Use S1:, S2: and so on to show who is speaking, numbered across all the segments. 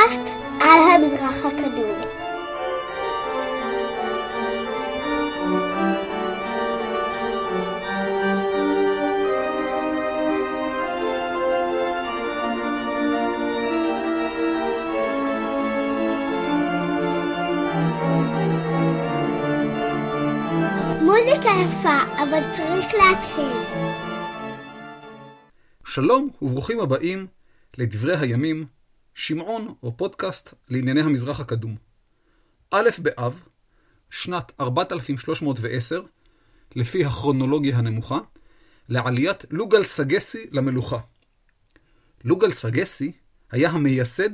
S1: פודקאסט על המזרח הקדום. מוזיקה יפה, אבל צריך להתחיל.
S2: שלום וברוכים הבאים לדברי הימים, שמעון או פודקאסט לענייני המזרח הקדום. א' באב, שנת 4310, לפי הכרונולוגיה הנמוכה, לעליית לוגל סגסי למלוכה. לוגל סגסי היה המייסד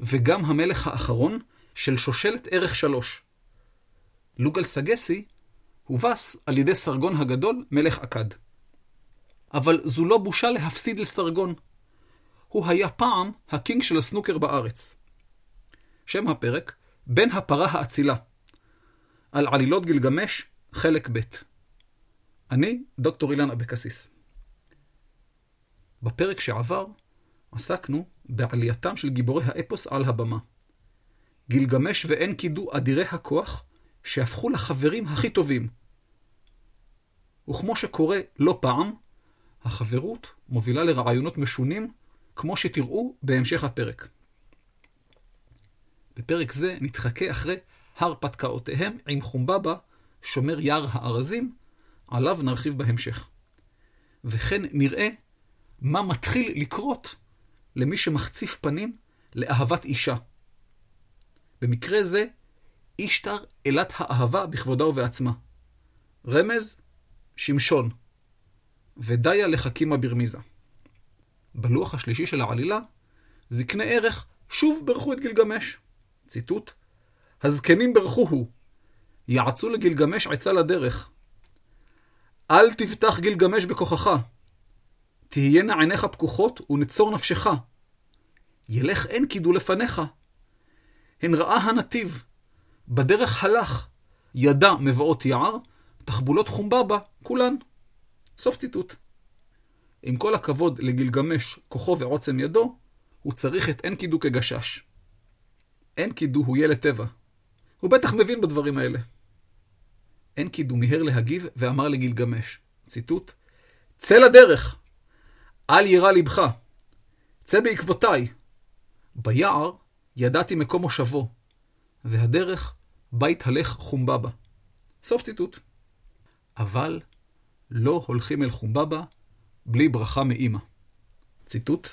S2: וגם המלך האחרון של שושלת ערך שלוש. לוגל סגסי הובס על ידי סרגון הגדול, מלך אכד. אבל זו לא בושה להפסיד לסרגון. הוא היה פעם הקינג של הסנוקר בארץ. שם הפרק, בן הפרה האצילה. על עלילות גילגמש, חלק ב'. אני דוקטור אילן אבקסיס. בפרק שעבר עסקנו בעלייתם של גיבורי האפוס על הבמה. גילגמש ואין קידו אדירי הכוח שהפכו לחברים הכי טובים. וכמו שקורה לא פעם, החברות מובילה לרעיונות משונים, כמו שתראו בהמשך הפרק. בפרק זה נתחכה אחרי הרפתקאותיהם עם חומבבא, שומר יער הארזים, עליו נרחיב בהמשך. וכן נראה מה מתחיל לקרות למי שמחציף פנים לאהבת אישה. במקרה זה, אישתר אלת האהבה בכבודה ובעצמה. רמז, שמשון. ודיה לחכימה ברמיזה. בלוח השלישי של העלילה, זקני ערך שוב ברכו את גילגמש. ציטוט: הזקנים ברכו הוא, יעצו לגילגמש עצה לדרך. אל תבטח גילגמש בכוחך. תהיינה עיניך פקוחות ונצור נפשך. ילך אין קידו לפניך. הן ראה הנתיב, בדרך הלך, ידע מבואות יער, תחבולות חומבבא, כולן. סוף ציטוט. עם כל הכבוד לגילגמש, כוחו ועוצם ידו, הוא צריך את אנקידו כגשש. אנקידו הוא ילד טבע. הוא בטח מבין בדברים האלה. אנקידו מיהר להגיב ואמר לגילגמש, ציטוט, צא לדרך, אל יירא לבך, צא בעקבותיי. ביער ידעתי מקום מושבו, והדרך בית הלך חומבבא. סוף ציטוט. אבל לא הולכים אל חומבבא בלי ברכה מאימא. ציטוט: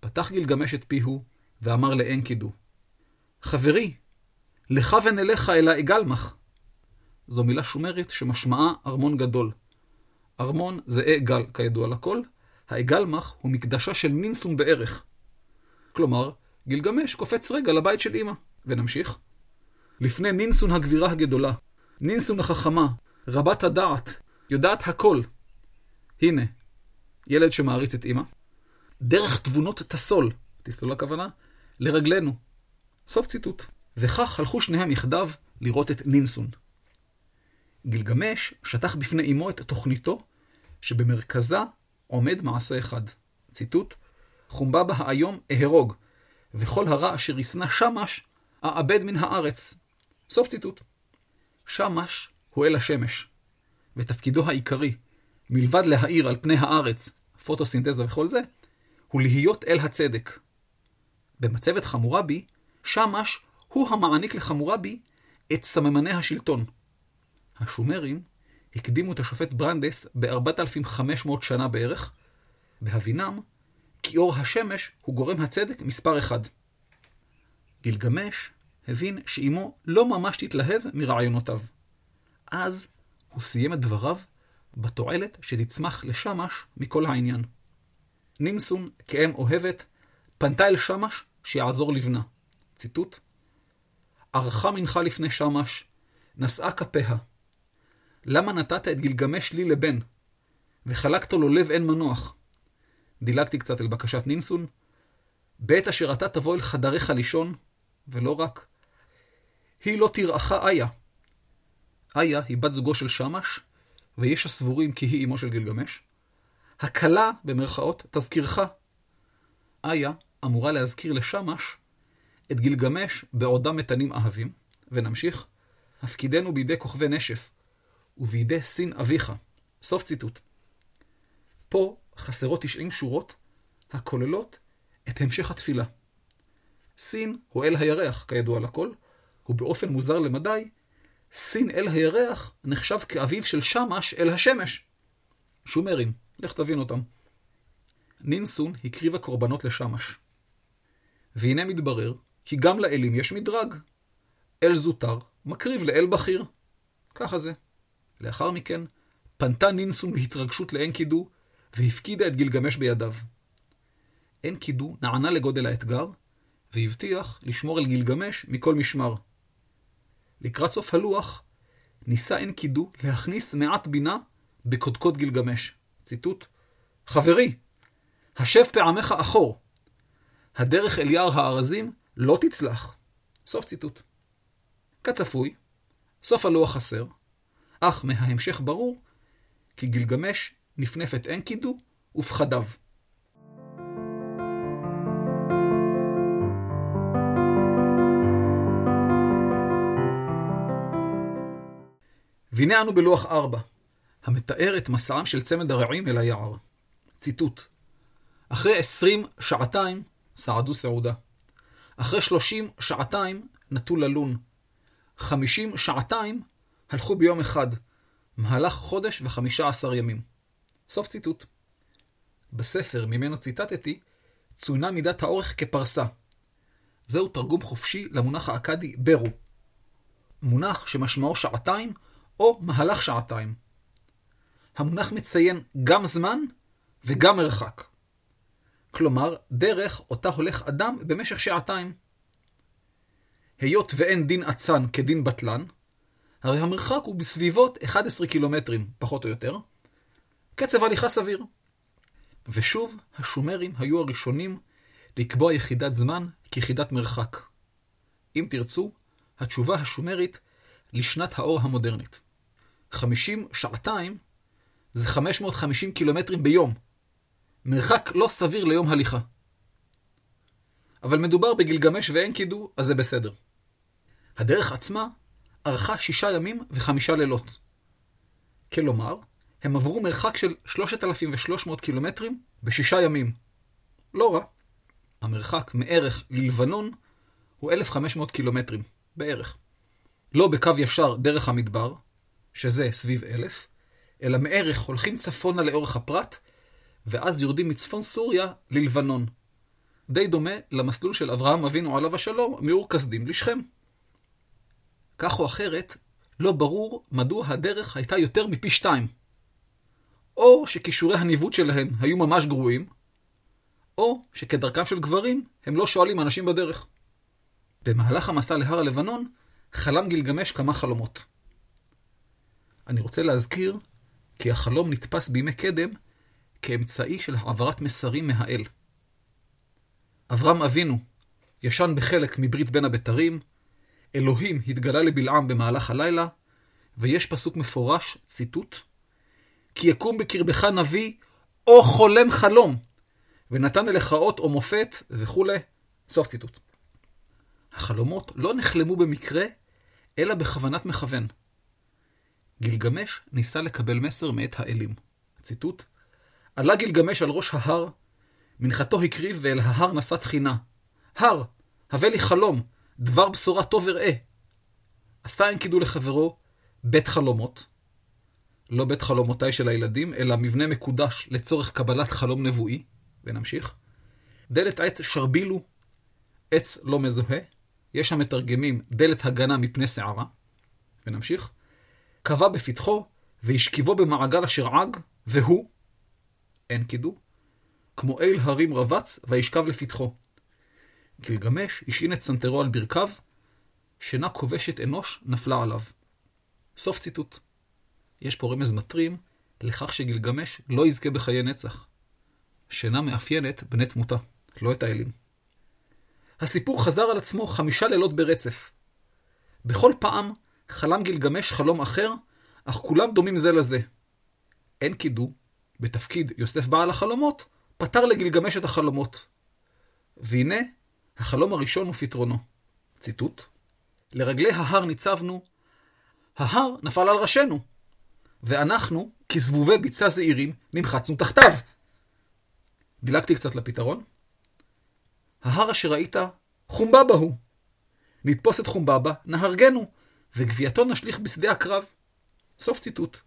S2: פתח גילגמש את פיהו ואמר לאנקידו, חברי, לך ונלך אל האגלמח. זו מילה שומרית שמשמעה ארמון גדול. ארמון זה אגל, כידוע לכל, האגלמח הוא מקדשה של נינסון בערך. כלומר, גילגמש קופץ רגע לבית של אמא. ונמשיך. לפני נינסון הגבירה הגדולה, נינסון החכמה, רבת הדעת, יודעת הכל. הנה, ילד שמעריץ את אמא. דרך תבונות תסול, תסלול הכוונה, לרגלינו. סוף ציטוט. וכך הלכו שניהם יחדיו לראות את נינסון. גילגמש שטח בפני אמו את תוכניתו, שבמרכזה עומד מעשה אחד. ציטוט: חומבבא האיום אהרוג, וכל הרע אשר ישנא שמש, אאבד מן הארץ. סוף ציטוט. שמש הוא אל השמש, ותפקידו העיקרי, מלבד להאיר על פני הארץ, פוטוסינתזה וכל זה, הוא להיות אל הצדק. במצבת חמורבי, שמש הוא המעניק לחמורבי את סממני השלטון. השומרים הקדימו את השופט ברנדס ב-4,500 שנה בערך, בהבינם כי אור השמש הוא גורם הצדק מספר אחד. גילגמש הבין שאימו לא ממש תתלהב מרעיונותיו. אז הוא סיים את דבריו בתועלת שתצמח לשמש מכל העניין. נימסון, כאם אוהבת, פנתה אל שמש שיעזור לבנה. ציטוט: ערכה מנחה לפני שמש, נשאה כפיה. למה נתת את גילגמש לי לבן, וחלקת לו לב אין מנוח? דילגתי קצת אל בקשת נימסון. בעת אשר אתה תבוא אל חדריך לישון, ולא רק, היא לא תרעך איה. איה היא בת זוגו של שמש, ויש הסבורים כי היא אמו של גילגמש. הכלה, במרכאות, תזכירך. איה אמורה להזכיר לשמש את גילגמש בעודם מתנים אהבים, ונמשיך, הפקידנו בידי כוכבי נשף, ובידי סין אביך. סוף ציטוט. פה חסרות 90 שורות הכוללות את המשך התפילה. סין הוא אל הירח, כידוע לכל, ובאופן מוזר למדי, סין אל הירח נחשב כאביו של שמש אל השמש. שומרים, לך תבין אותם. נינסון הקריבה קורבנות לשמש. והנה מתברר כי גם לאלים יש מדרג. אל זוטר מקריב לאל בכיר. ככה זה. לאחר מכן, פנתה נינסון בהתרגשות לאנקידו, והפקידה את גילגמש בידיו. אנקידו נענה לגודל האתגר, והבטיח לשמור על גילגמש מכל משמר. לקראת סוף הלוח, ניסה אנקידו להכניס מעט בינה בקודקוד גילגמש. ציטוט: חברי, השב פעמך אחור. הדרך אל יער הארזים לא תצלח. סוף ציטוט. כצפוי, סוף הלוח חסר, אך מההמשך ברור כי גילגמש נפנף את אנקידו ופחדיו. והנה אנו בלוח ארבע, המתאר את מסעם של צמד הרעים אל היער. ציטוט: אחרי עשרים שעתיים סעדו סעודה. אחרי שלושים שעתיים נטו ללון. חמישים שעתיים הלכו ביום אחד, מהלך חודש וחמישה עשר ימים. סוף ציטוט. בספר ממנו ציטטתי, צוינה מידת האורך כפרסה. זהו תרגום חופשי למונח האכדי ברו. מונח שמשמעו שעתיים או מהלך שעתיים. המונח מציין גם זמן וגם מרחק. כלומר, דרך אותה הולך אדם במשך שעתיים. היות ואין דין אצן כדין בטלן, הרי המרחק הוא בסביבות 11 קילומטרים, פחות או יותר. קצב הליכה סביר. ושוב, השומרים היו הראשונים לקבוע יחידת זמן כיחידת מרחק. אם תרצו, התשובה השומרית לשנת האור המודרנית. 50 שעתיים זה 550 קילומטרים ביום. מרחק לא סביר ליום הליכה. אבל מדובר בגילגמש ואין קידו, אז זה בסדר. הדרך עצמה ארכה שישה ימים וחמישה לילות. כלומר, הם עברו מרחק של 3,300 קילומטרים בשישה ימים. לא רע. המרחק מערך ללבנון הוא 1,500 קילומטרים, בערך. לא בקו ישר דרך המדבר, שזה סביב 1,000, אלא מערך הולכים צפונה לאורך הפרת, ואז יורדים מצפון סוריה ללבנון. די דומה למסלול של אברהם אבינו עליו השלום מאור כסדים לשכם. כך או אחרת, לא ברור מדוע הדרך הייתה יותר מפי שתיים. או שכישורי הניווט שלהם היו ממש גרועים, או שכדרכם של גברים, הם לא שואלים אנשים בדרך. במהלך המסע להר הלבנון, חלם גילגמש כמה חלומות. אני רוצה להזכיר כי החלום נתפס בימי קדם כאמצעי של העברת מסרים מהאל. אברהם אבינו ישן בחלק מברית בין הבתרים, אלוהים התגלה לבלעם במהלך הלילה, ויש פסוק מפורש, ציטוט, כי יקום בקרבך נביא או חולם חלום, ונתן אליך אות או מופת וכולי. סוף ציטוט. החלומות לא נחלמו במקרה, אלא בכוונת מכוון. גילגמש ניסה לקבל מסר מאת האלים. ציטוט: עלה גילגמש על ראש ההר, מנחתו הקריב ואל ההר נשא תחינה. הר, הבא לי חלום, דבר בשורה טוב אראה. עשה אנקידו לחברו בית חלומות, לא בית חלומותיי של הילדים, אלא מבנה מקודש לצורך קבלת חלום נבואי, ונמשיך. דלת העץ שרבילו, עץ לא מזוהה, יש שם מתרגמים דלת הגנה מפני שערה, ונמשיך. קבע בפתחו, והשכיבו במעגל אשר עג, והוא, אין קידו, כמו אל הרים רבץ, וישכב לפתחו. גילגמש השעין את סנטרו על ברכיו, שינה כובשת אנוש נפלה עליו. סוף ציטוט. יש פה רמז מטרים לכך שגילגמש לא יזכה בחיי נצח. שינה מאפיינת בני תמותה, לא את האלים. הסיפור חזר על עצמו חמישה לילות ברצף. בכל פעם חלם גילגמש חלום אחר, אך כולם דומים זה לזה. אין קידו, בתפקיד יוסף בעל החלומות, פתר לגילגמש את החלומות. והנה, החלום הראשון ופתרונו. ציטוט: לרגלי ההר ניצבנו, ההר נפל על ראשנו, ואנחנו, כזבובי ביצה זעירים, נמחצנו תחתיו. דילגתי קצת לפתרון. ההר אשר ראית, חומבבא הוא. נתפוס את חומבבא, נהרגנו, וגווייתו נשליך בשדה הקרב. סוף ציטוט.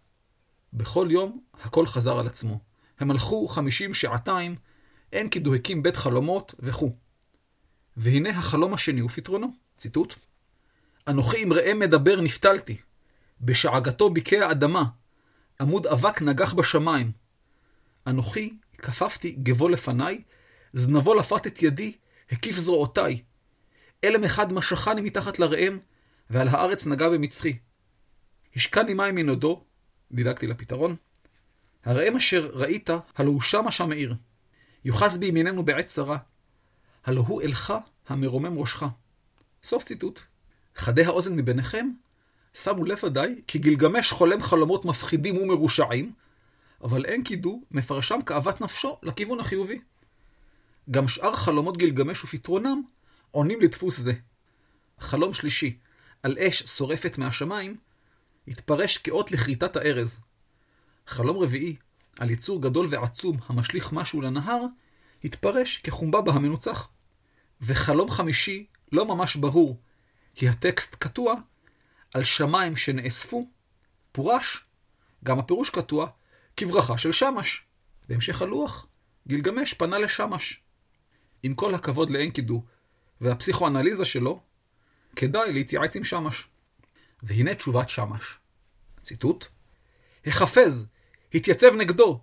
S2: בכל יום הכל חזר על עצמו. הם הלכו חמישים שעתיים, אין כי דוהקים בית חלומות וכו'. והנה החלום השני ופתרונו. ציטוט: אנוכי עם ראם מדבר נפתלתי, בשעגתו ביקע אדמה, עמוד אבק נגח בשמיים. אנוכי כפפתי גבו לפניי, זנבו לפת את ידי, הקיף זרועותיי. אלם אחד משכני מתחת לראם, ועל הארץ נגע במצחי. השקני מים מנודו, דילגתי לפתרון. הראם אשר ראית, הלא הוא שמה שם מאיר. יוחז בימיננו בעת צרה, הלא הוא אלך המרומם ראשך. סוף ציטוט. חדי האוזן מביניכם, שמו לב ודאי כי גילגמש חולם חלומות מפחידים ומרושעים, אבל אין קידו מפרשם כאוות נפשו לכיוון החיובי. גם שאר חלומות גילגמש ופתרונם עונים לדפוס זה. חלום שלישי, על אש שורפת מהשמיים, התפרש כאות לכריתת הארז. חלום רביעי, על יצור גדול ועצום המשליך משהו לנהר, התפרש כחומבבא המנוצח. וחלום חמישי, לא ממש ברור, כי הטקסט קטוע, על שמיים שנאספו, פורש, גם הפירוש קטוע, כברכה של שמש. בהמשך הלוח, גילגמש פנה לשמש. עם כל הכבוד לאנקידו והפסיכואנליזה שלו, כדאי להתייעץ עם שמש. והנה תשובת שמש. ציטוט: החפז, התייצב נגדו,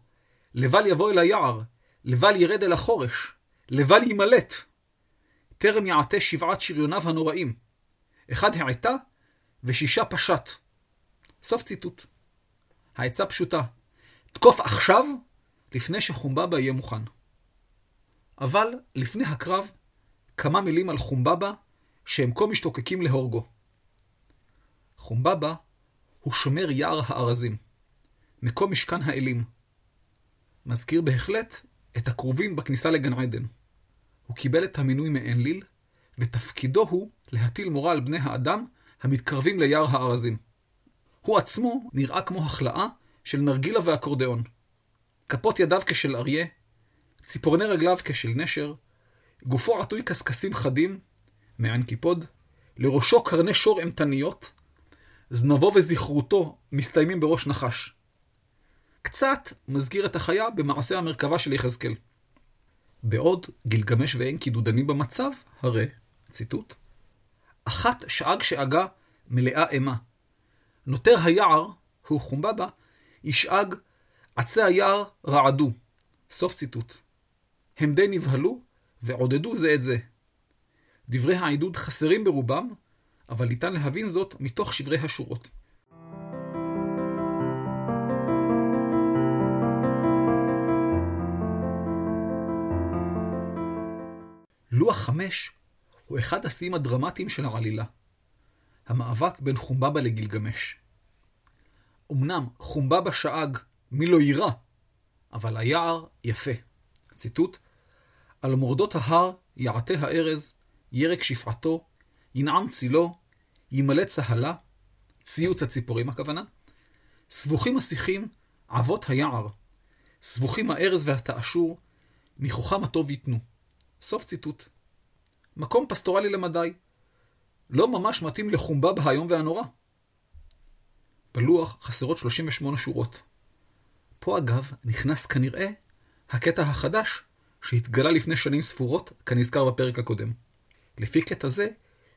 S2: לבל יבוא אל היער, לבל ירד אל החורש, לבל יימלט. טרם יעטה שבעת שריוניו הנוראים. אחד העטה ושישה פשט. סוף ציטוט. העצה פשוטה, תקוף עכשיו, לפני שחומבבא יהיה מוכן. אבל לפני הקרב, כמה מילים על חומבבא, שהם כה משתוקקים להורגו. חומבבא הוא שומר יער הארזים, מקום משכן האלים. מזכיר בהחלט את הקרובים בכניסה לגן עדן. הוא קיבל את המינוי מאנליל, ותפקידו הוא להטיל מורה על בני האדם המתקרבים ליער הארזים. הוא עצמו נראה כמו החלאה של נרגילה ואקורדיאון. כפות ידיו כשל אריה, ציפורני רגליו כשל נשר, גופו עטוי קשקשים חדים, מעין קיפוד, לראשו קרני שור אימתניות, זנבו וזכרותו מסתיימים בראש נחש. קצת מזכיר את החיה במעשה המרכבה של יחזקאל. בעוד גילגמש ואנקי דנים במצב, הרי, ציטוט, אחת שאג שאגה מלאה אימה. נותר היער, הוא חומבבא, ישאג, עצי היער רעדו. סוף ציטוט. הם די נבהלו ועודדו זה את זה. דברי העידוד חסרים ברובם, אבל ניתן להבין זאת מתוך שברי השורות. לוח חמש הוא אחד השיאים הדרמטיים של העלילה. המאבק בין חומבבא לגילגמש. אמנם חומבבא שאג מי לא יירא, אבל היער יפה. ציטוט: על מורדות ההר יעטה הארז, ירק שפעתו, ינעם צילו, ימלא צהלה, ציוץ הציפורים הכוונה, סבוכים השיחים, עבות היער, סבוכים הארז והתעשור, מכוחם הטוב ייתנו. סוף ציטוט. מקום פסטורלי למדי. לא ממש מתאים לחומבה בהיום והנורא. בלוח חסרות 38 שורות. פה אגב נכנס כנראה הקטע החדש שהתגלה לפני שנים ספורות, כנזכר בפרק הקודם. לפי קטע זה,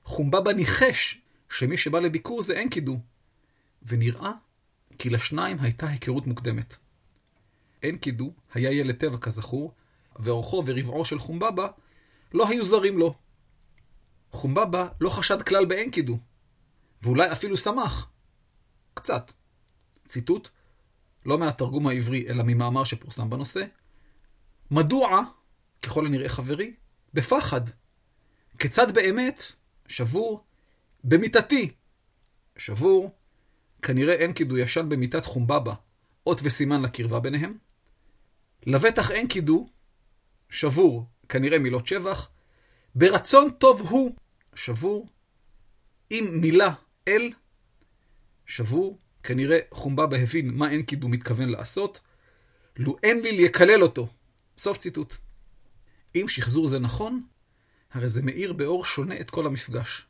S2: חומבבא ניחש שמי שבא לביקור זה אנקידו, ונראה כי לשניים הייתה היכרות מוקדמת. אנקידו היה ילד טבע כזכור, ואורחו ורבעו של חומבבא לא היו זרים לו. חומבבא לא חשד כלל באנקידו, ואולי אפילו שמח. קצת. ציטוט, לא מהתרגום העברי, אלא ממאמר שפורסם בנושא. מדוע, ככל הנראה חברי, בפחד? כיצד באמת, שבור, במיטתי. שבור, כנראה אין קידו ישן במיטת חומבבא, אות וסימן לקרבה ביניהם. לבטח אין קידו, שבור, כנראה מילות שבח, ברצון טוב הוא שבור, אם מילה אל שבור, כנראה חומבבא הבין מה אין קידום מתכוון לעשות, לו אין לי לקלל אותו. סוף ציטוט. אם שחזור זה נכון, הרי זה מאיר באור שונה את כל המפגש.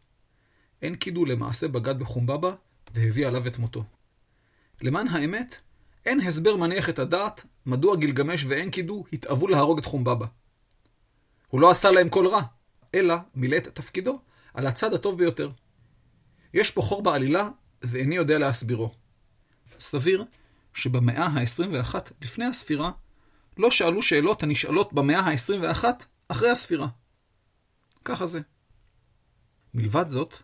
S2: אין קידו למעשה בגד בחומבבא והביא עליו את מותו. למען האמת, אין הסבר מניח את הדעת מדוע גילגמש ואין קידו התאוו להרוג את חומבבא. הוא לא עשה להם כל רע, אלא מילא את תפקידו על הצד הטוב ביותר. יש פה חור בעלילה, ואיני יודע להסבירו. סביר שבמאה ה-21 לפני הספירה, לא שאלו שאלות הנשאלות במאה ה-21 אחרי הספירה. ככה זה. מלבד זאת,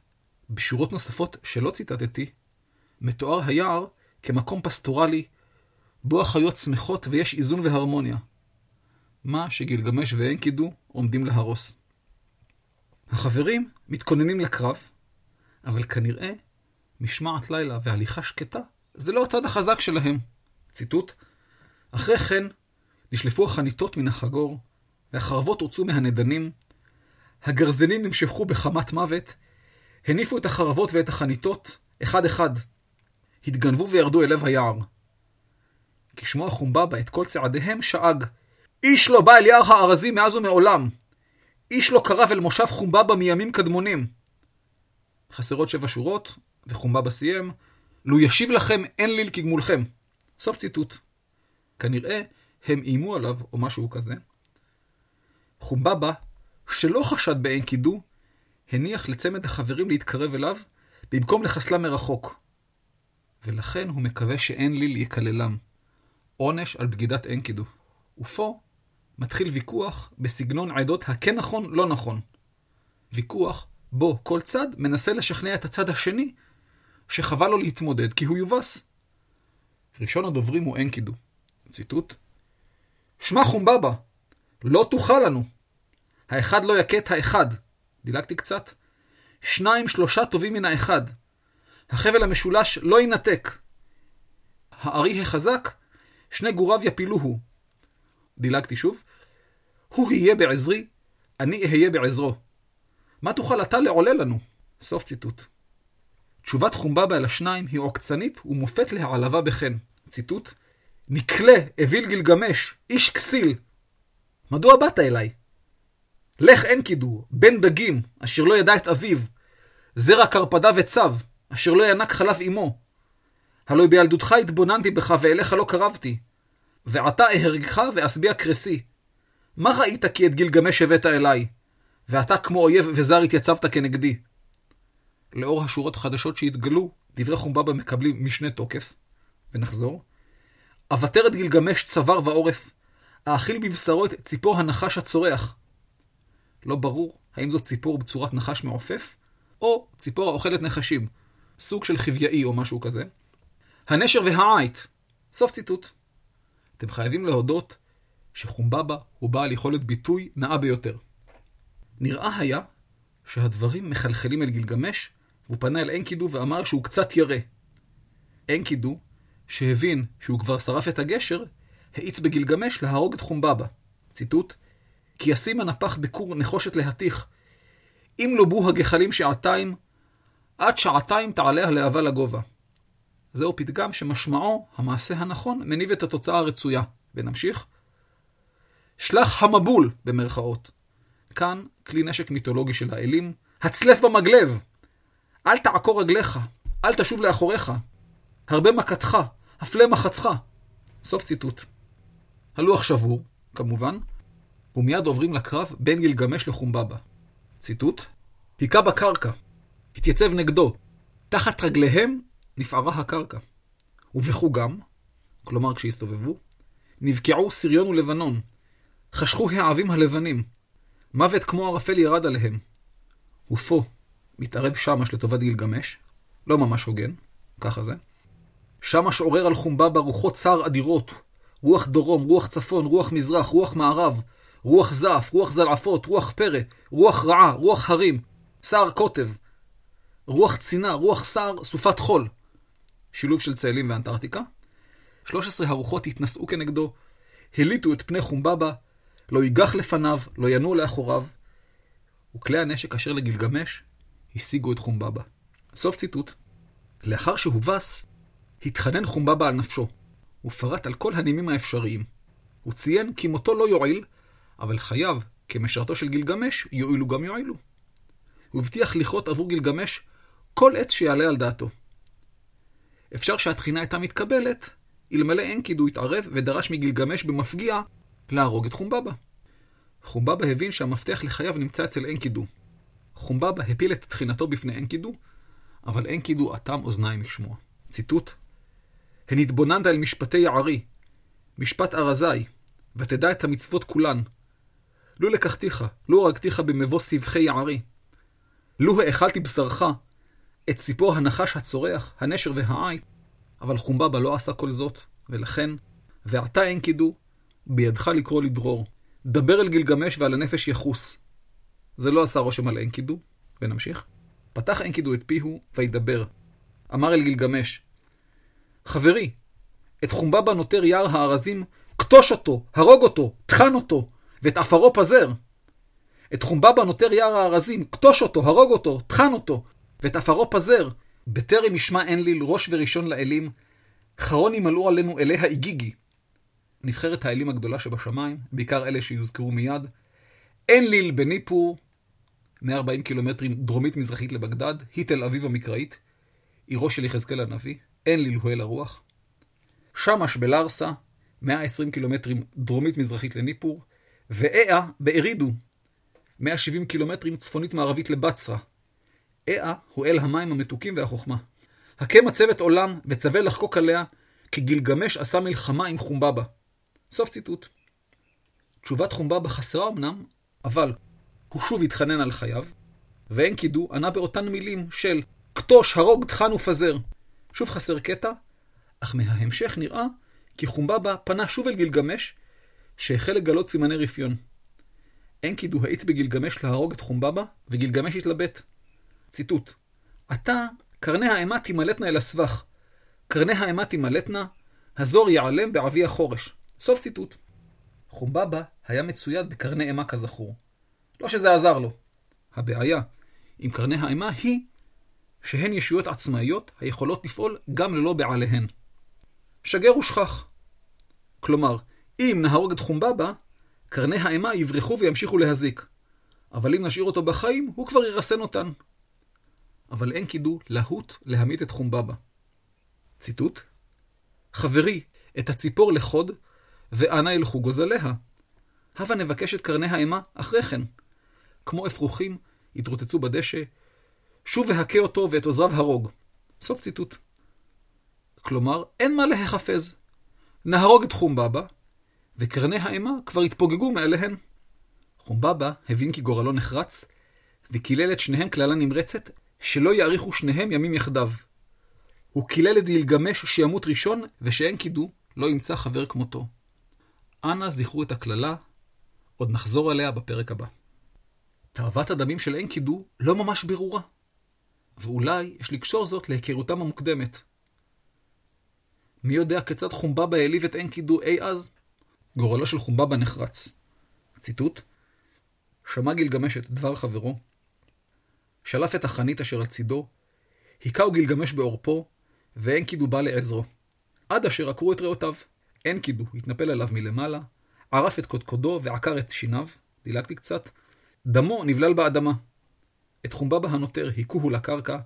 S2: בשורות נוספות שלא ציטטתי, מתואר היער כמקום פסטורלי, בו החיות שמחות ויש איזון והרמוניה. מה שגילגמש ואנקידו עומדים להרוס. החברים מתכוננים לקרב, אבל כנראה משמעת לילה והליכה שקטה זה לא הצד החזק שלהם. ציטוט: אחרי כן נשלפו החניתות מן החגור, והחרבות הוצאו מהנדנים, הגרזנים נמשכו בחמת מוות, הניפו את החרבות ואת החניתות, אחד-אחד. התגנבו וירדו אל לב היער. כשמוע חומבבא את כל צעדיהם, שאג. איש לא בא אל יער הארזים מאז ומעולם. איש לא קרב אל מושב חומבבא מימים קדמונים. חסרות שבע שורות, וחומבבא סיים, לו ישיב לכם אין ליל כגמולכם. סוף ציטוט. כנראה הם איימו עליו, או משהו כזה. חומבבא, שלא חשד באין קידו, הניח לצמד החברים להתקרב אליו, במקום לחסלם מרחוק. ולכן הוא מקווה שאין ליל יקללם. עונש על בגידת אין קידו. ופה מתחיל ויכוח בסגנון עדות הכן נכון, לא נכון. ויכוח בו כל צד מנסה לשכנע את הצד השני שחבל לו להתמודד כי הוא יובס. ראשון הדוברים הוא אנקידו. ציטוט: שמע חומבבא, לא תוכל לנו. האחד לא יכה את האחד. דילגתי קצת. שניים שלושה טובים מן האחד. החבל המשולש לא ינתק. הארי החזק, שני גוריו יפילוהו. דילגתי שוב. הוא יהיה בעזרי, אני אהיה בעזרו. מה תוכל אתה לעולל לנו? סוף ציטוט. תשובת חומבבא אל השניים היא עוקצנית ומופת להעלבה בחן. ציטוט: נקלה, אוויל גילגמש, איש כסיל. מדוע באת אליי? לך אין קידור, בן דגים, אשר לא ידע את אביו, זרע קרפדה וצב, אשר לא ינק חלב אמו. הלא בילדותך התבוננתי בך ואליך לא קרבתי. ועתה אהרגך ואשביע קרסי. מה ראית כי את גילגמש הבאת אליי? ואתה כמו אויב וזר התייצבת כנגדי. לאור השורות החדשות שהתגלו, דברי חומבבא מקבלים משנה תוקף. ונחזור. אבטר את גילגמש צוואר ועורף, האכיל בבשרו את ציפור הנחש הצורח. לא ברור האם זאת ציפור בצורת נחש מעופף, או ציפור האוכלת נחשים, סוג של חביאי או משהו כזה. הנשר והעית. סוף ציטוט. אתם חייבים להודות שחומבבא הוא בעל יכולת ביטוי נאה ביותר. נראה היה שהדברים מחלחלים אל גילגמש, והוא פנה אל אנקידו ואמר שהוא קצת ירא. אנקידו, שהבין שהוא כבר שרף את הגשר, האיץ בגילגמש להרוג את חומבבא. ציטוט: כי ישים הנפח בכור נחושת להתיך. אם לא בו הגחלים שעתיים, עד שעתיים תעלה הלהבה לגובה. זהו פתגם שמשמעו, המעשה הנכון, מניב את התוצאה הרצויה. ונמשיך. שלח המבול, במרכאות. כאן כלי נשק מיתולוגי של האלים. הצלף במגלב! אל תעקור רגליך, אל תשוב לאחוריך. הרבה מכתך, הפלה מחצך. סוף ציטוט. הלוח שבור, כמובן, ומיד עוברים לקרב בין גילגמש לחומבבא. ציטוט: היכה בקרקע, התייצב נגדו, תחת רגליהם נפערה הקרקע. ובחוגם, כלומר כשהסתובבו, נבקעו סריון ולבנון, חשכו העבים הלבנים, מוות כמו ערפל ירד עליהם. ופה מתערב שמש לטובת גילגמש, לא ממש הוגן, ככה זה. שמש עורר על חומבבא רוחות צער אדירות, רוח דרום, רוח צפון, רוח מזרח, רוח מערב, רוח זעף, רוח זלעפות, רוח פרא, רוח רעה, רוח הרים, סער קוטב, רוח צינה, רוח סער, סופת חול. שילוב של צאלים ואנטארקטיקה. 13 הרוחות התנשאו כנגדו, הליטו את פני חומבבא, לא ייגח לפניו, לא ינוע לאחוריו. וכלי הנשק אשר לגילגמש השיגו את חומבבא. סוף ציטוט. לאחר שהובס, התחנן חומבבא על נפשו, ופרט על כל הנימים האפשריים. הוא ציין כי מותו לא יועיל, אבל חייו, כמשרתו של גילגמש, יועילו גם יועילו. הוא הבטיח לכרות עבור גילגמש כל עץ שיעלה על דעתו. אפשר שהתחינה הייתה מתקבלת, אלמלא אנקידו התערב ודרש מגילגמש במפגיע להרוג את חומבבא. חומבבא הבין שהמפתח לחייו נמצא אצל אנקידו. חומבבא הפיל את תחינתו בפני אנקידו, אבל אנקידו אטם אוזניים לשמוע. ציטוט: הן התבוננת אל משפטי יערי, משפט ארזי, ותדע את המצוות כולן. לו לקחתיך, לו הרגתיך במבוא סבכי יערי. לו האכלתי בשרך, את ציפור הנחש הצורח, הנשר והעית, אבל חומבבא לא עשה כל זאת, ולכן, ועתה אנקידו, בידך לקרוא לדרור. דבר אל גילגמש ועל הנפש יחוס. זה לא עשה רושם על אנקידו, ונמשיך. פתח אנקידו את פיהו וידבר. אמר אל גילגמש, חברי, את חומבבא נותר יער הארזים, כתוש אותו, הרוג אותו, טחן אותו, ואת עפרו פזר. את חומבבא נותר יער הארזים, כתוש אותו, הרוג אותו, טחן אותו, ואת עפרו פזר. בטרם ישמע אנליל ראש וראשון לאלים, חרון ימלאו עלינו אלי האיגיגי. נבחרת האלים הגדולה שבשמיים, בעיקר אלה שיוזכרו מיד. אנליל בניפור, 140 קילומטרים דרומית-מזרחית לבגדד, היא תל אביב המקראית, עירו של יחזקאל הנביא, אנליל הוא אל הרוח. שמש בלארסה, 120 קילומטרים דרומית-מזרחית לניפור, ואיה בארידו, 170 קילומטרים צפונית-מערבית לבצרה. איה הוא אל המים המתוקים והחוכמה. הכה מצבת עולם וצווה לחקוק עליה, כי גילגמש עשה מלחמה עם חומבבא. סוף ציטוט. תשובת חומבבא חסרה אמנם, אבל הוא שוב התחנן על חייו, ואנקידו ענה באותן מילים של כתוש, הרוג, טחן ופזר. שוב חסר קטע, אך מההמשך נראה כי חומבבא פנה שוב אל גילגמש, שהחל לגלות סימני רפיון. אנקידו האיץ בגילגמש להרוג את חומבבא, וגילגמש התלבט. ציטוט: עתה קרני האימה תימלטנה אל הסבך. קרני האימה תימלטנה, הזור ייעלם בעבי החורש. סוף ציטוט. חומבבא היה מצויד בקרני אימה כזכור. לא שזה עזר לו. הבעיה עם קרני האימה היא שהן ישויות עצמאיות היכולות לפעול גם ללא בעליהן. שגר ושכח. כלומר, אם נהרוג את חומבבא, קרני האימה יברחו וימשיכו להזיק. אבל אם נשאיר אותו בחיים, הוא כבר ירסן אותן. אבל אין קידו להוט להמית את חומבבא. ציטוט: חברי, את הציפור לחוד, ואנה ילכו גוזליה. הבה נבקש את קרני האימה אחרי כן. כמו אפרוחים, יתרוצצו בדשא, שוב והכה אותו ואת עוזריו הרוג. סוף ציטוט. כלומר, אין מה להיחפז. נהרוג את חומבבא, וקרני האימה כבר התפוגגו מעליהן. חומבבא הבין כי גורלו נחרץ, וקילל את שניהם קללה נמרצת, שלא יאריכו שניהם ימים יחדיו. הוא קילל את גילגמש שימות ראשון, ושאין קידו, לא ימצא חבר כמותו. אנא זכרו את הקללה, עוד נחזור עליה בפרק הבא. תאוות הדמים של אנקידו לא ממש ברורה, ואולי יש לקשור זאת להיכרותם המוקדמת. מי יודע כיצד חומבבא העליב את אנקידו אי אז? גורלו של חומבבא נחרץ. ציטוט: שמע גילגמש את דבר חברו, שלף את החנית אשר על צידו, היכהו גילגמש בעורפו, ואנקידו בא לעזרו. עד אשר עקרו את ריאותיו. אנקידו התנפל עליו מלמעלה, ערף את קודקודו ועקר את שיניו, דילגתי קצת, דמו נבלל באדמה. את חומבבא הנותר היכוהו לקרקע,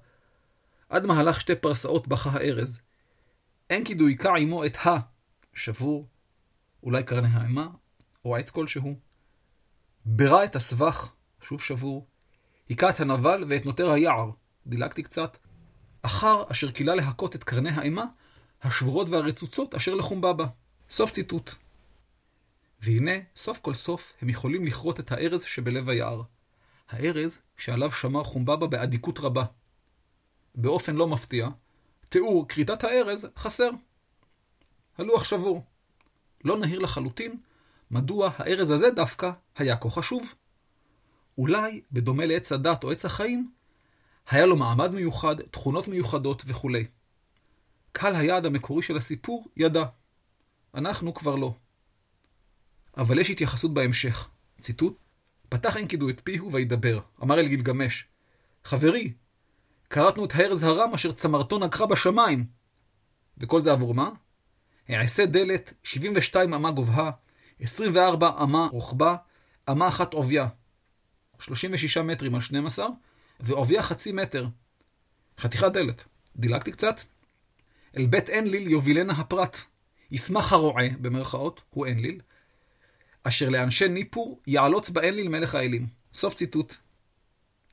S2: עד מהלך שתי פרסאות בכה הארז. אנקידו היכה עמו את ה, שבור, אולי קרני האימה, או עץ כלשהו. ברא את הסבך, שוב שבור, היכה את הנבל ואת נותר היער, דילגתי קצת, אחר אשר קילה להכות את קרני האימה, השבורות והרצוצות אשר לחומבבא. סוף ציטוט. והנה, סוף כל סוף, הם יכולים לכרות את הארז שבלב היער. הארז שעליו שמר חומבבא באדיקות רבה. באופן לא מפתיע, תיאור כריתת הארז חסר. הלוח שבור. לא נהיר לחלוטין מדוע הארז הזה דווקא היה כה חשוב. אולי, בדומה לעץ הדת או עץ החיים, היה לו מעמד מיוחד, תכונות מיוחדות וכולי. קהל היעד המקורי של הסיפור ידע. אנחנו כבר לא. אבל יש התייחסות בהמשך. ציטוט: פתח אנקידו את פיהו וידבר, אמר אל גילגמש, חברי, כרתנו את הארז הרם אשר צמרתו נגחה בשמיים. וכל זה עבור מה? העשה דלת, 72 אמה גובהה, 24 אמה רוחבה, אמה אחת עובייה. 36 מטרים על 12, ועובייה חצי מטר. חתיכת דלת. דילגתי קצת? אל בית אנליל יובילנה הפרט. ישמח הרועה, במרכאות, הוא אנליל, אשר לאנשי ניפור יעלוץ באנליל מלך האלים. סוף ציטוט.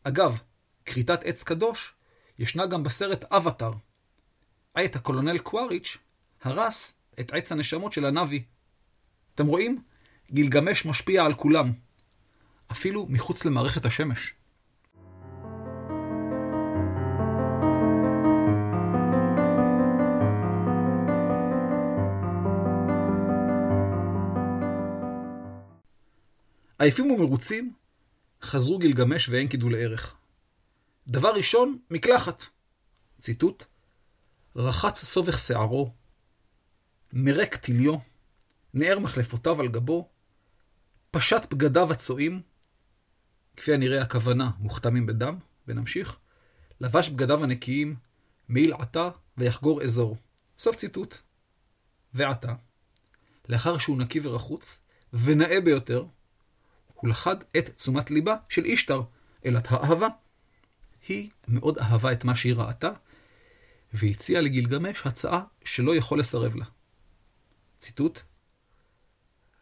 S2: אגב, כריתת עץ קדוש ישנה גם בסרט אבטאר. עת הקולונל קואריץ' הרס את עץ הנשמות של הנאבי. אתם רואים? גילגמש משפיע על כולם, אפילו מחוץ למערכת השמש. עייפים ומרוצים, חזרו גילגמש ואנקידו לערך. דבר ראשון, מקלחת. ציטוט: רחץ סובך שערו, מרק טיליו, נער מחלפותיו על גבו, פשט בגדיו הצועים, כפי הנראה הכוונה מוכתמים בדם, ונמשיך, לבש בגדיו הנקיים, מעיל עתה ויחגור אזור. סוף ציטוט. ועתה, לאחר שהוא נקי ורחוץ, ונאה ביותר, הוא לחד את תשומת ליבה של אישתר, אלת האהבה. היא מאוד אהבה את מה שהיא ראתה, והציעה לגילגמש הצעה שלא יכול לסרב לה. ציטוט: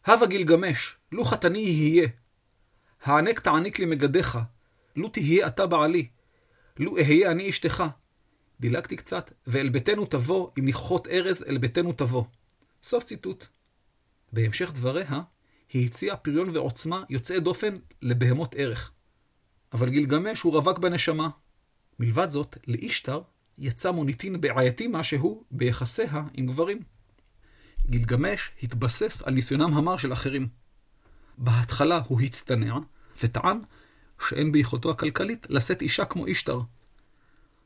S2: הווה גילגמש, לו חתני יהיה. הענק תעניק לי מגדיך, לו תהיה אתה בעלי, לו אהיה אני אשתך. דילגתי קצת, ואל ביתנו תבוא, אם ניחות ארז, אל ביתנו תבוא. סוף ציטוט. בהמשך דבריה, היא הציעה פריון ועוצמה יוצאי דופן לבהמות ערך. אבל גילגמש הוא רווק בנשמה. מלבד זאת, לאישתר יצא מוניטין בעייתי משהו ביחסיה עם גברים. גילגמש התבסס על ניסיונם המר של אחרים. בהתחלה הוא הצטנע, וטען שאין ביכולתו הכלכלית לשאת אישה כמו אישתר.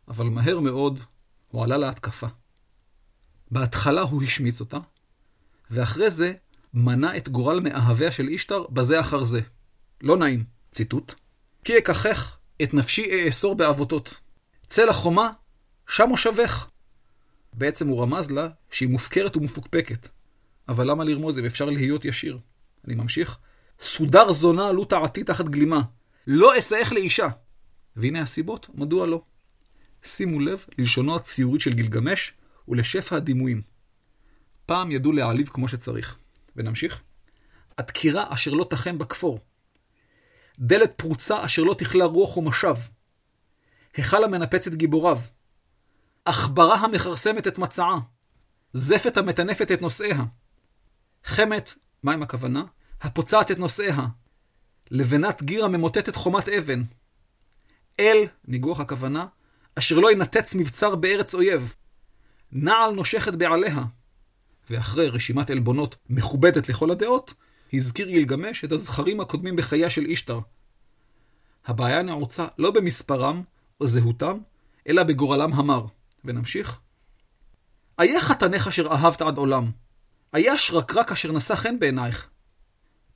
S2: אבל מהר מאוד הוא עלה להתקפה. בהתחלה הוא השמיץ אותה, ואחרי זה מנע את גורל מאהביה של אישתר בזה אחר זה. לא נעים. ציטוט: כי אקחך את נפשי אאסור בעבותות. צא לחומה, שם מושבך. בעצם הוא רמז לה שהיא מופקרת ומפוקפקת. אבל למה לרמוז אם אפשר להיות ישיר? אני ממשיך. סודר זונה עלו טעתי תחת גלימה. לא אסייך לאישה. והנה הסיבות, מדוע לא. שימו לב ללשונו הציורית של גילגמש ולשפע הדימויים. פעם ידעו להעליב כמו שצריך. ונמשיך. הדקירה אשר לא תחם בכפור. דלת פרוצה אשר לא תכלה רוח ומשב. היכל המנפץ את גיבוריו. עכברה המכרסמת את מצעה. זפת המטנפת את נושאיה. חמת, מה עם הכוונה? הפוצעת את נושאיה. לבנת גיר הממוטטת חומת אבן. אל, ניגוח הכוונה, אשר לא ינתץ מבצר בארץ אויב. נעל נושכת בעליה. ואחרי רשימת עלבונות מכובדת לכל הדעות, הזכיר גילגמש את הזכרים הקודמים בחייה של אישתר. הבעיה נעוצה לא במספרם או זהותם, אלא בגורלם המר. ונמשיך. איה חתנך אשר אהבת עד עולם? איה שרקרק אשר נשא חן בעינייך?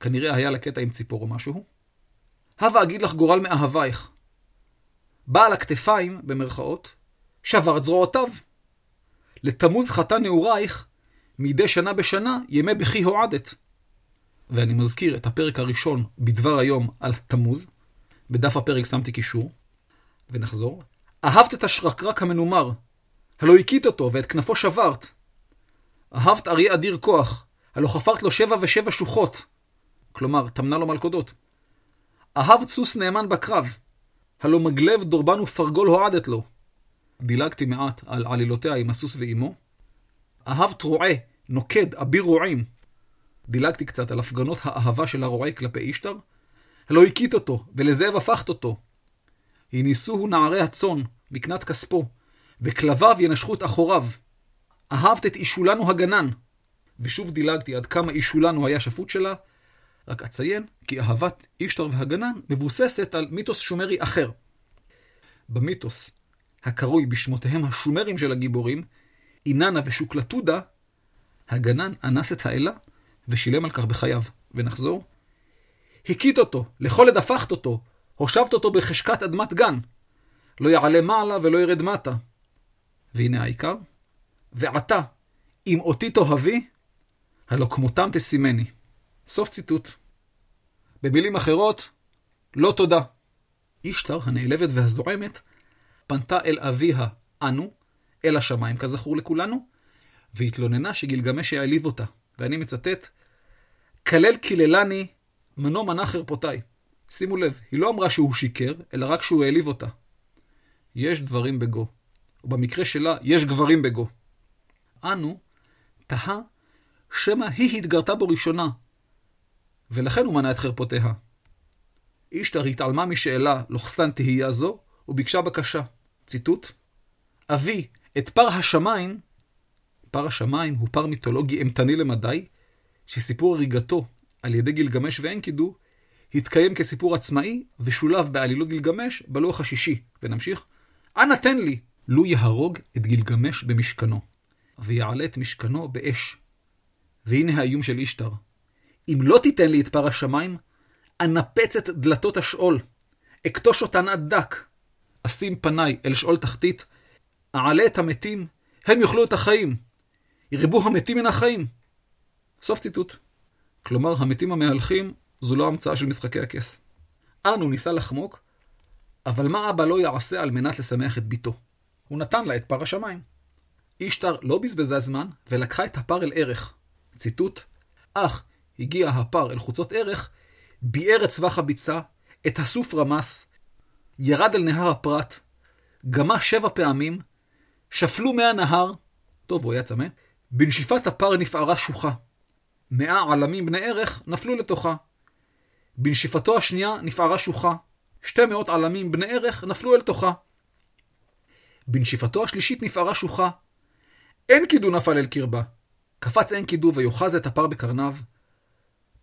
S2: כנראה היה לקטע עם ציפור או משהו. הבה אגיד לך גורל מאהבייך. בעל הכתפיים, במרכאות, שבר את זרועותיו. לתמוז חתה נעורייך, מדי שנה בשנה ימי בכי הועדת. ואני מזכיר את הפרק הראשון בדבר היום על תמוז. בדף הפרק שמתי קישור. ונחזור. אהבת את השרקרק המנומר, הלא הכית אותו ואת כנפו שברת. אהבת אריה אדיר כוח, הלא חפרת לו שבע ושבע שוחות. כלומר, טמנה לו מלכודות. אהבת סוס נאמן בקרב, הלא מגלב דורבן ופרגול הועדת לו. דילגתי מעט על עלילותיה עם הסוס ואימו. אהבת רועה, נוקד, אביר רועים. דילגתי קצת על הפגנות האהבה של הרועה כלפי אישתר. הלא הכית אותו, ולזאב הפכת אותו. הניסוהו נערי הצאן, מקנת כספו, וכלביו ינשכו את אחוריו. אהבת את אישולנו הגנן. ושוב דילגתי עד כמה אישולנו היה שפוט שלה, רק אציין כי אהבת אישתר והגנן מבוססת על מיתוס שומרי אחר. במיתוס, הקרוי בשמותיהם השומרים של הגיבורים, איננה ושוקלטודה, הגנן אנס את האלה ושילם על כך בחייו. ונחזור. הכית אותו, לכל עת הפכת אותו, הושבת אותו בחשכת אדמת גן. לא יעלה מעלה ולא ירד מטה. והנה העיקר, ועתה, אם אותי תאהבי, הלא כמותם תשימני. סוף ציטוט. במילים אחרות, לא תודה. אישתר, הנעלבת והזועמת, פנתה אל אביה, אנו, אל השמיים, כזכור לכולנו, והתלוננה שגילגמש העליב אותה. ואני מצטט, כלל קיללני, מנו מנה חרפותיי. שימו לב, היא לא אמרה שהוא שיקר, אלא רק שהוא העליב אותה. יש דברים בגו. ובמקרה שלה, יש גברים בגו. אנו, תהה, שמא היא התגרתה בו ראשונה, ולכן הוא מנה את חרפותיה. אישתר התעלמה משאלה, לוחסן תהייה זו, וביקשה בקשה. ציטוט: אבי, את פר השמיים, פר השמיים הוא פר מיתולוגי אימתני למדי, שסיפור הריגתו על ידי גילגמש ואנקידו התקיים כסיפור עצמאי ושולב בעלילות גילגמש בלוח השישי. ונמשיך. אנא תן לי, לו יהרוג את גילגמש במשכנו, ויעלה את משכנו באש. והנה האיום של אישתר. אם לא תיתן לי את פר השמיים, אנפץ את דלתות השאול, אכתוש אותן עד דק, אשים פניי אל שאול תחתית, אעלה את המתים, הם יאכלו את החיים. ירבו המתים מן החיים. סוף ציטוט. כלומר, המתים המהלכים זו לא המצאה של משחקי הכס. אנו ניסה לחמוק, אבל מה אבא לא יעשה על מנת לשמח את ביתו? הוא נתן לה את פר השמיים. אישתר לא בזבזה זמן ולקחה את הפר אל ערך. ציטוט: אך הגיע הפר אל חוצות ערך, ביער את צווח הביצה, את הסוף רמס, ירד אל נהר הפרת, גמה שבע פעמים, שפלו מי הנהר, טוב, הוא היה צמא, בנשיפת הפר נפערה שוחה. מאה עלמים בני ערך נפלו לתוכה. בנשיפתו השנייה נפערה שוחה. שתי מאות עלמים בני ערך נפלו אל תוכה. בנשיפתו השלישית נפערה שוחה. אין קידו נפל אל קרבה. קפץ אין קידו ויוחז את הפר בקרניו.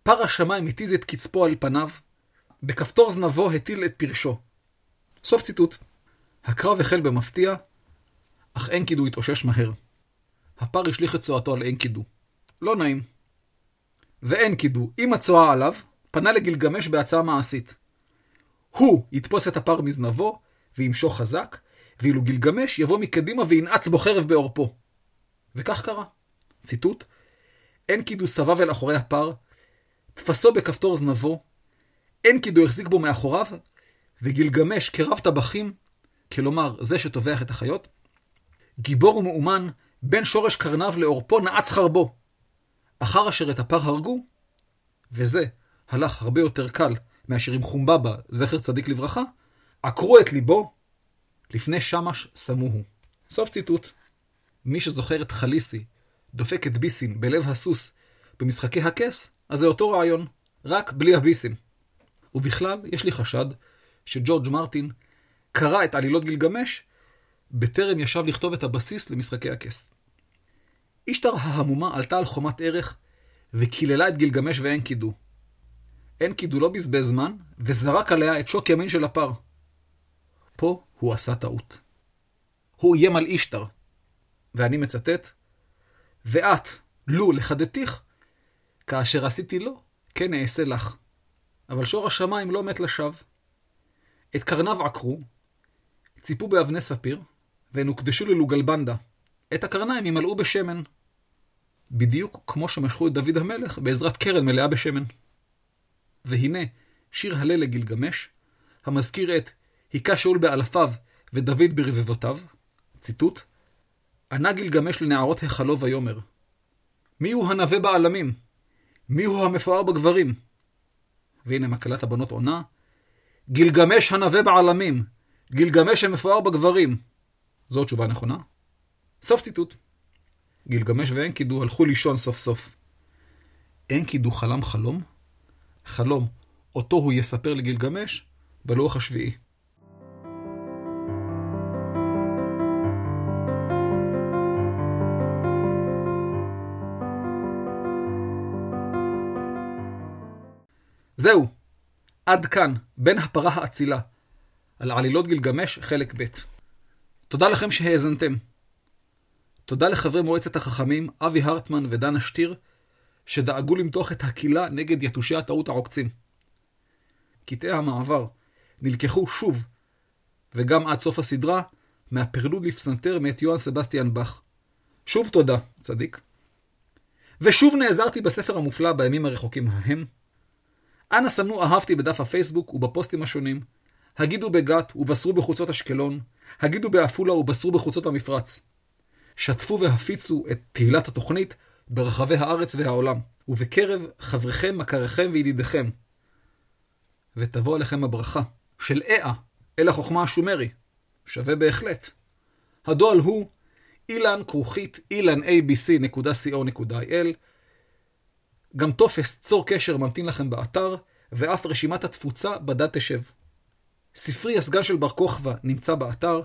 S2: פר השמיים התיז את קצפו על פניו. בכפתור זנבו הטיל את פרשו. סוף ציטוט. הקרב החל במפתיע, אך אין קידו התאושש מהר. הפר השליך את צואתו על אין קידו. לא נעים. ואין קידו, עם הצואה עליו, פנה לגילגמש בהצעה מעשית. הוא יתפוס את הפר מזנבו, וימשוך חזק, ואילו גילגמש יבוא מקדימה וינעץ בו חרב בעורפו. וכך קרה. ציטוט: אין קידו סבב אל אחורי הפר, תפסו בכפתור זנבו, אין קידו החזיק בו מאחוריו, וגילגמש כרב טבחים, כלומר זה שטובח את החיות, גיבור ומאומן, בין שורש קרניו לעורפו נעץ חרבו. אחר אשר את הפר הרגו, וזה הלך הרבה יותר קל מאשר עם חומבבא, זכר צדיק לברכה, עקרו את ליבו, לפני שמש שמו סוף ציטוט. מי שזוכר את חליסי, דופק את ביסים בלב הסוס במשחקי הכס, אז זה אותו רעיון, רק בלי הביסים. ובכלל, יש לי חשד שג'ורג' מרטין קרא את עלילות גילגמש בטרם ישב לכתוב את הבסיס למשחקי הכס. אישתר ההמומה עלתה על חומת ערך וקיללה את גילגמש ואין קידו. אין קידו לא בזבז זמן וזרק עליה את שוק ימין של הפר. פה הוא עשה טעות. הוא איים על אישתר, ואני מצטט, ואת, לו לחדתיך, כאשר עשיתי לו, כן אעשה לך. אבל שור השמיים לא מת לשווא. את קרניו עקרו, ציפו באבני ספיר, והן הוקדשו ללוגלבנדה. את הקרניים ימלאו בשמן. בדיוק כמו שמשכו את דוד המלך בעזרת קרן מלאה בשמן. והנה, שיר הלל לגילגמש, המזכיר את היכה שאול באלפיו ודוד ברבבותיו, ציטוט, ענה גילגמש לנערות היכלו ויאמר, מי הוא הנווה בעלמים? מי הוא המפואר בגברים? והנה מקהלת הבנות עונה, גילגמש הנווה בעלמים, גילגמש המפואר בגברים. זו תשובה נכונה. סוף ציטוט. גילגמש ואנקידו הלכו לישון סוף סוף. אנקידו חלם חלום, חלום אותו הוא יספר לגילגמש בלוח השביעי. זהו, עד כאן, בין הפרה האצילה, על עלילות גילגמש, חלק ב'. תודה לכם שהאזנתם. תודה לחברי מועצת החכמים, אבי הרטמן ודנה שטיר, שדאגו למתוח את הקהילה נגד יתושי הטעות העוקצים. קטעי המעבר, נלקחו שוב, וגם עד סוף הסדרה, מהפרלוד לפסנתר מאת יוהן סבסטיאן באך. שוב תודה, צדיק. ושוב נעזרתי בספר המופלא בימים הרחוקים ההם. אנא סמנו אהבתי בדף הפייסבוק ובפוסטים השונים. הגידו בגת ובשרו בחוצות אשקלון. הגידו בעפולה ובשרו בחוצות המפרץ. שתפו והפיצו את תהילת התוכנית ברחבי הארץ והעולם, ובקרב חבריכם, מכריכם וידידיכם. ותבוא עליכם הברכה של אה אל החוכמה השומרי. שווה בהחלט. הדואל הוא אילן כרוכית ilanabc.co.il גם טופס צור קשר ממתין לכם באתר, ואף רשימת התפוצה בדד תשב. ספרי הסגן של בר כוכבא נמצא באתר,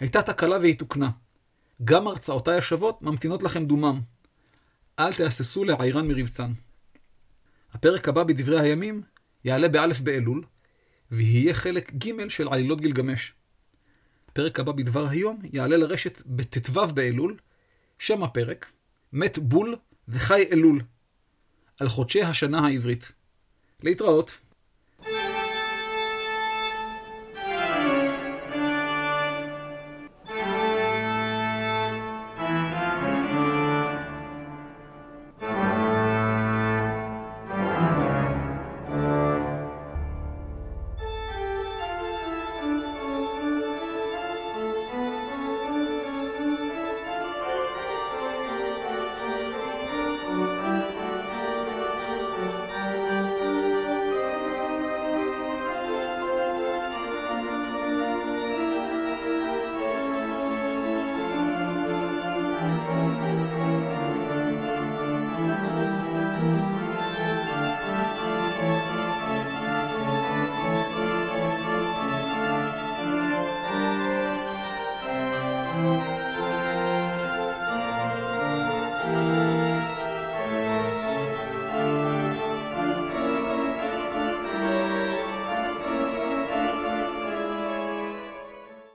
S2: הייתה תקלה והיא תוקנה. גם הרצאותיי השוות ממתינות לכם דומם. אל תהססו לעיירן מרבצן. הפרק הבא בדברי הימים יעלה באלף באלול, ויהיה חלק ג' של עלילות גילגמש. הפרק הבא בדבר היום יעלה לרשת בט"ו באלול, שם הפרק, מת בול וחי אלול, על חודשי השנה העברית. להתראות.